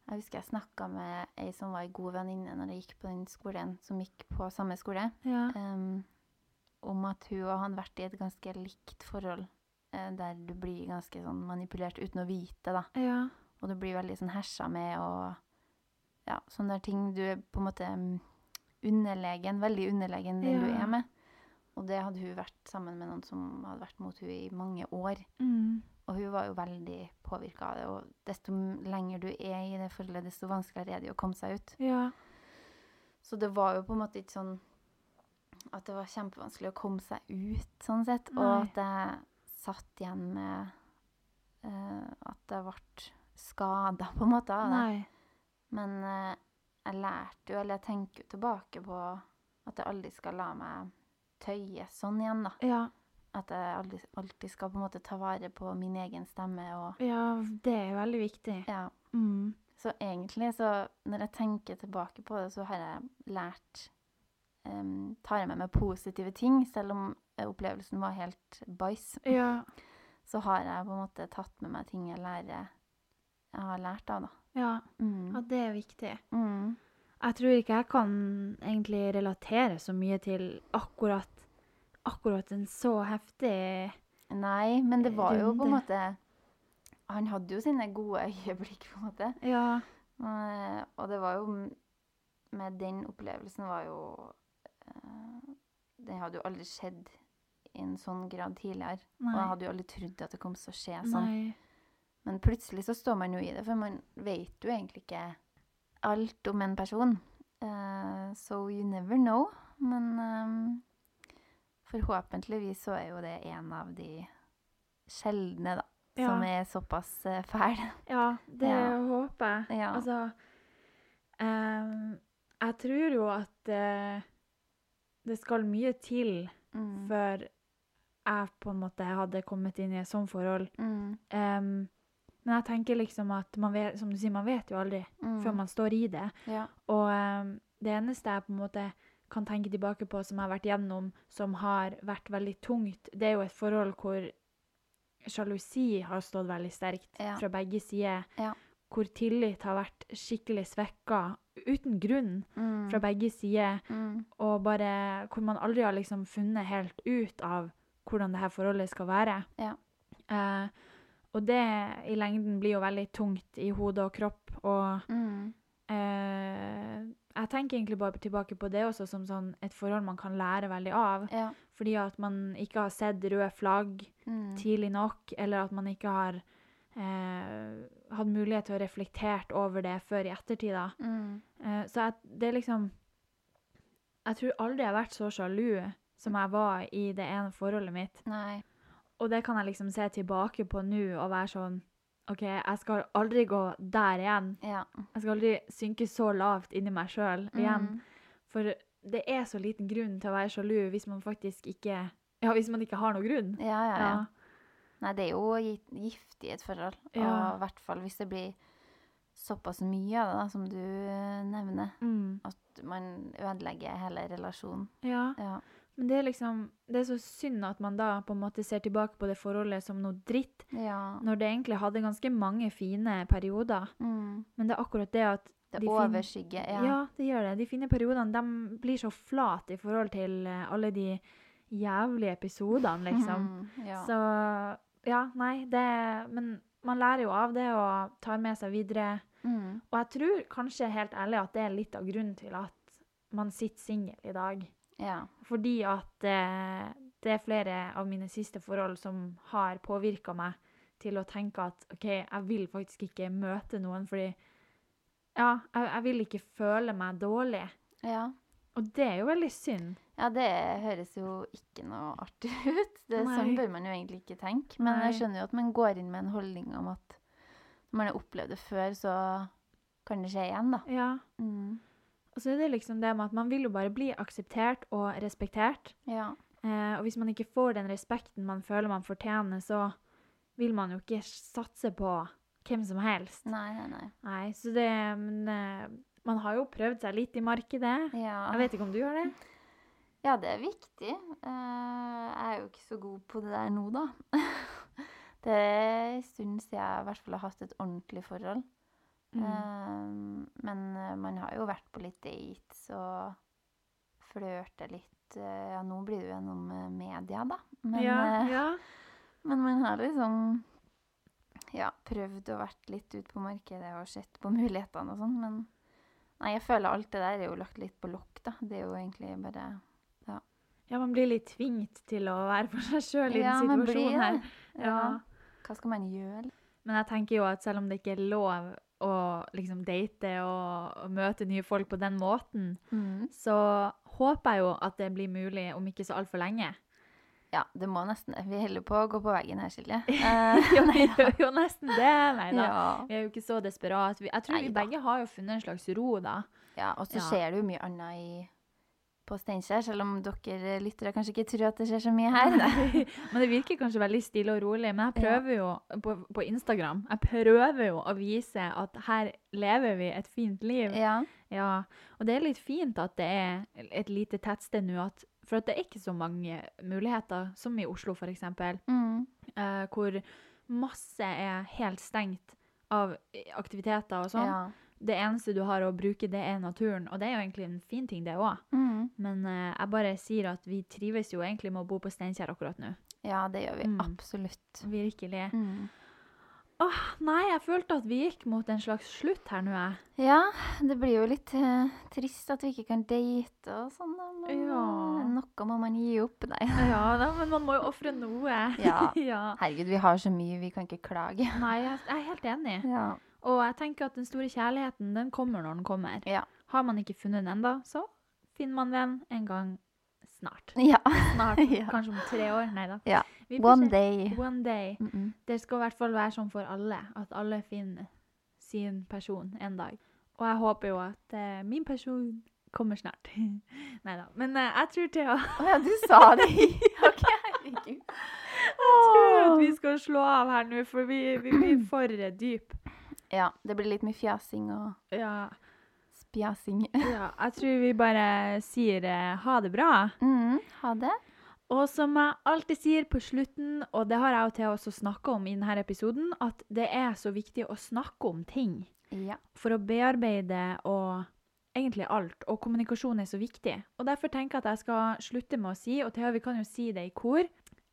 Speaker 3: Jeg husker jeg snakka med ei som var ei god venninne når jeg gikk på den skolen, som gikk på samme skole,
Speaker 2: Ja.
Speaker 3: um, om at hun og han hadde vært i et ganske likt forhold, uh, der du blir ganske sånn manipulert uten å vite, da.
Speaker 2: Ja.
Speaker 3: Og du blir veldig sånn hersa med og ja, sånne der ting. Du er på en måte mm, underlegen, veldig underlegen den du er med. og det hadde hun vært sammen med noen som hadde vært mot hun i mange år.
Speaker 2: Mm.
Speaker 3: Og hun var jo veldig påvirka av det. Og desto lenger du er i det forholdet, desto vanskeligere er det å komme seg ut.
Speaker 2: Ja.
Speaker 3: Så det var jo på en måte ikke sånn at det var kjempevanskelig å komme seg ut, sånn sett. Og at jeg satt igjen med uh, at jeg ble skada, på en måte, av det.
Speaker 2: Nei.
Speaker 3: Men uh, jeg lærte jo, eller jeg tenker jo tilbake på at jeg aldri skal la meg tøye sånn igjen, da.
Speaker 2: Ja.
Speaker 3: At jeg aldri, alltid skal på en måte ta vare på min egen stemme og
Speaker 2: ja, det er veldig viktig.
Speaker 3: Ja.
Speaker 2: Mm.
Speaker 3: Så egentlig, så når jeg tenker tilbake på det, så har jeg lært um, Tar jeg med meg positive ting, selv om opplevelsen var helt bæsj.
Speaker 2: Ja. (laughs)
Speaker 3: Så har jeg på en måte tatt med meg ting jeg lærer jeg har lært av, da.
Speaker 2: Ja.
Speaker 3: Mm.
Speaker 2: ja, det er viktig.
Speaker 3: Mm.
Speaker 2: Jeg tror ikke jeg kan egentlig relatere så mye til akkurat, akkurat en så heftig
Speaker 3: Nei, men det var jo på en måte Han hadde jo sine gode øyeblikk, på en måte.
Speaker 2: Ja.
Speaker 3: Eh, og det var jo Med den opplevelsen var jo eh, Det hadde jo aldri skjedd i en sånn grad tidligere. Nei. Og jeg hadde jo aldri trodd at det kom til å skje sånn.
Speaker 2: Nei.
Speaker 3: Men plutselig så står man jo i det, for man vet jo egentlig ikke alt om en person. Uh, so you never know. Men eh, forhåpentligvis så er jo det en av de sjeldne, da.
Speaker 2: Ja.
Speaker 3: Som er såpass uh, fæl. (laughs)
Speaker 2: Ja, det
Speaker 3: Ja.
Speaker 2: håper jeg.
Speaker 3: Ja.
Speaker 2: Altså um, Jeg tror jo at uh, det skal mye til
Speaker 3: Mm.
Speaker 2: før jeg på en måte hadde kommet inn i et sånt forhold.
Speaker 3: Mm.
Speaker 2: Um, men jeg tenker liksom at man vet, som du sier, man vet jo aldri
Speaker 3: Mm.
Speaker 2: før man står i det.
Speaker 3: Ja.
Speaker 2: Og um, det eneste jeg på en måte kan tenke tilbake på som jeg har vært gjennom, som har vært veldig tungt, det er jo et forhold hvor sjalusi har stått veldig sterkt
Speaker 3: Ja.
Speaker 2: fra begge sider.
Speaker 3: Ja.
Speaker 2: Hvor tillit har vært skikkelig svekka uten grunn
Speaker 3: Mm.
Speaker 2: fra begge sider.
Speaker 3: Mm.
Speaker 2: Og bare hvor man aldri har liksom funnet helt ut av hvordan det her forholdet skal være.
Speaker 3: Ja.
Speaker 2: Eh, og det i lengden blir jo veldig tungt i hode og kropp. Og
Speaker 3: Mm.
Speaker 2: eh, jeg tenker egentlig bare tilbake på det også som sånn et forhold man kan lære veldig av.
Speaker 3: Ja.
Speaker 2: Fordi at man ikke har sett røde flagg
Speaker 3: Mm.
Speaker 2: tidlig nok, eller at man ikke har eh, hatt mulighet til å reflektere over det før i ettertid.
Speaker 3: Mm.
Speaker 2: Eh, så jeg, det er liksom Jeg tror aldri jeg har vært så sjalu som jeg var i det ene forholdet mitt.
Speaker 3: Nei.
Speaker 2: Og det kan jeg liksom se tilbake på nå og være sånn OK, jeg skal aldri gå der igjen.
Speaker 3: Ja.
Speaker 2: Jeg skal aldri synke så lavt inni meg sjøl igjen.
Speaker 3: Mm.
Speaker 2: For det er så liten grunn til å være sjalu hvis man faktisk ikke Ja, hvis man ikke har noen grunn.
Speaker 3: Ja, ja, ja.
Speaker 2: Ja.
Speaker 3: Nei, det er jo gi- giftig i et forhold.
Speaker 2: Ja.
Speaker 3: Og i hvert fall hvis det blir såpass mye av det, da, som du nevner.
Speaker 2: Mm.
Speaker 3: At man ødelegger hele relasjonen.
Speaker 2: ja.
Speaker 3: Ja.
Speaker 2: Men det er liksom Det er så synd at man da på en måte ser tilbake på det forholdet som noe dritt,
Speaker 3: ja.
Speaker 2: når det egentlig hadde ganske mange fine perioder.
Speaker 3: Mm.
Speaker 2: Men det er akkurat det at
Speaker 3: Det
Speaker 2: de
Speaker 3: overskygger.
Speaker 2: Ja.
Speaker 3: Ja.
Speaker 2: det gjør det. De fine periodene de blir så flate i forhold til eh, alle de jævlige episodene, liksom. (laughs)
Speaker 3: Mm, ja.
Speaker 2: Så ja, nei, det Men man lærer jo av det og tar med seg videre.
Speaker 3: Mm.
Speaker 2: Og jeg tror kanskje helt ærlig at det er litt av grunnen til at man sitter singel i dag.
Speaker 3: Ja.
Speaker 2: Fordi at eh, det er flere av mine siste forhold som har påvirka meg til å tenke at OK, jeg vil faktisk ikke møte noen, fordi Ja, jeg, jeg vil ikke føle meg dårlig.
Speaker 3: ja.
Speaker 2: Og det er jo veldig synd.
Speaker 3: Ja, det høres jo ikke noe artig (laughs) ut. Det,
Speaker 2: Nei.
Speaker 3: sånn bør man jo egentlig ikke tenke. Men
Speaker 2: Nei.
Speaker 3: jeg skjønner jo at man går inn med en holdning om at når man har opplevd det før, så kan det skje igjen, da.
Speaker 2: Ja.
Speaker 3: Mm.
Speaker 2: Og så er det liksom det med at man vil jo bare bli akseptert og respektert.
Speaker 3: Ja.
Speaker 2: Eh, og hvis man ikke får den respekten man føler man fortjener, så vil man jo ikke satse på hvem som helst.
Speaker 3: Nei, nei, nei.
Speaker 2: Nei, så det Men eh, man har jo prøvd seg litt i markedet.
Speaker 3: Ja.
Speaker 2: Jeg vet ikke om du har det?
Speaker 3: Ja, det er viktig. Uh, jeg er jo ikke så god på det der nå, da. (laughs) det er en stund siden jeg i hvert fall har hatt et ordentlig forhold.
Speaker 2: Mm.
Speaker 3: Eh, men eh, man har jo vært på litt dates og flørte litt. eh, ja, nå blir det jo gjennom media, da. Men,
Speaker 2: ja, ja. (laughs)
Speaker 3: men man har liksom ja, prøvd å vært litt ut på markedet og sett på (laughs) mulighetene og sånn, men nei, jeg føler alt det der er jo lagt litt på lokk, da. Det er jo egentlig bare
Speaker 2: Ja, man blir litt tvingt til å være for seg sjøl i
Speaker 3: Ja,
Speaker 2: den situasjonen her.
Speaker 3: Ja.
Speaker 2: Ja.
Speaker 3: Hva skal man gjøre?
Speaker 2: Men jeg tenker jo at selv om det ikke er lov å liksom date og, og møte nye folk på den måten,
Speaker 3: Mm.
Speaker 2: så håper jeg jo at det blir mulig om ikke så altfor lenge.
Speaker 3: Ja, det må nesten Vi holder på å gå på veggen her, Silje. (laughs) Eh, jo,
Speaker 2: vi gjør jo nesten det. Nei da.
Speaker 3: ja.
Speaker 2: Vi er jo ikke så desperat. Jeg tror vi begge har jo funnet en slags ro, da.
Speaker 3: ja, og så
Speaker 2: Ja.
Speaker 3: skjer det jo mye annet i, på Steinkjer, selv om dere lyttere kanskje ikke tror at det skjer så mye her. (laughs)
Speaker 2: Men det virker kanskje veldig stille og rolig. Men jeg prøver jo på, på Instagram jeg prøver jo å vise at her lever vi et fint liv.
Speaker 3: Ja.
Speaker 2: Ja, og det er litt fint at det er et lite tettsted nå, for at det er ikke så mange muligheter, som i Oslo eksempel,
Speaker 3: Mm.
Speaker 2: Uh, hvor masse er helt stengt av aktiviteter og sånn.
Speaker 3: ja.
Speaker 2: Det eneste du har å bruke, det er naturen, og det er jo egentlig en fin ting, det òg.
Speaker 3: Mm.
Speaker 2: Men uh, jeg bare sier at vi trives jo egentlig med å bo på Steinkjer akkurat nå.
Speaker 3: ja, det gjør vi
Speaker 2: Mm.
Speaker 3: absolutt.
Speaker 2: Virkelig.
Speaker 3: Mm.
Speaker 2: Nei, jeg følte at vi gikk mot en slags slutt her nå, jeg.
Speaker 3: Ja, det blir jo litt uh, trist at vi ikke kan date og sånn, da. Men
Speaker 2: Ja.
Speaker 3: noe må man gi opp, nei.
Speaker 2: Ja, da, men man må jo ofre noe.
Speaker 3: Ja. (laughs)
Speaker 2: ja.
Speaker 3: Herregud, vi har så mye, vi kan ikke klage.
Speaker 2: Nei, jeg, jeg er helt enig.
Speaker 3: Ja.
Speaker 2: Og jeg tenker at den store kjærligheten, den kommer når den kommer.
Speaker 3: Ja.
Speaker 2: Har man ikke funnet den enda, så finner man den en gang snart. (laughs)
Speaker 3: ja.
Speaker 2: Snart, (laughs)
Speaker 3: Ja.
Speaker 2: kanskje om tre år. Nei da.
Speaker 3: Ja. One day.
Speaker 2: One day.
Speaker 3: Mm -mm.
Speaker 2: Det skal i hvert fall være sånn for alle, at alle finner sin person en dag. Og jeg håper jo at uh, min person kommer snart. (laughs) Nei da. Men uh, jeg tror Thea
Speaker 3: Å ja, du sa det! OK, herregud.
Speaker 2: Jeg tror at vi skal slå av her nå, for vi, vi blir for eh, dyp.
Speaker 3: Ja, det blir litt mye fjasing og
Speaker 2: Ja,
Speaker 3: spjasing. (laughs)
Speaker 2: ja, jeg tror vi bare sier eh, ha det bra.
Speaker 3: Mm, ha det.
Speaker 2: Og som jeg alltid sier på slutten, og det har jeg og Thea også snakka om i denne episoden, at det er så viktig å snakke om ting
Speaker 3: Ja.
Speaker 2: for å bearbeide og egentlig alt. Og kommunikasjon er så viktig. Og derfor tenker jeg at jeg skal slutte med å si, og Thea, vi kan jo si det i kor.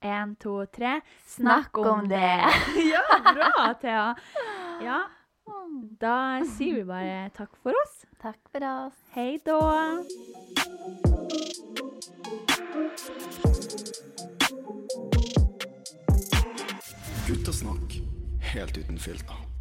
Speaker 2: Én, to, tre.
Speaker 3: Snakk om det. (laughs)
Speaker 2: ja, bra, Thea. Ja. (laughs) da sier vi bare takk for oss.
Speaker 3: Takk for oss.
Speaker 2: Hei da.
Speaker 1: Guttasnakk helt uten filter.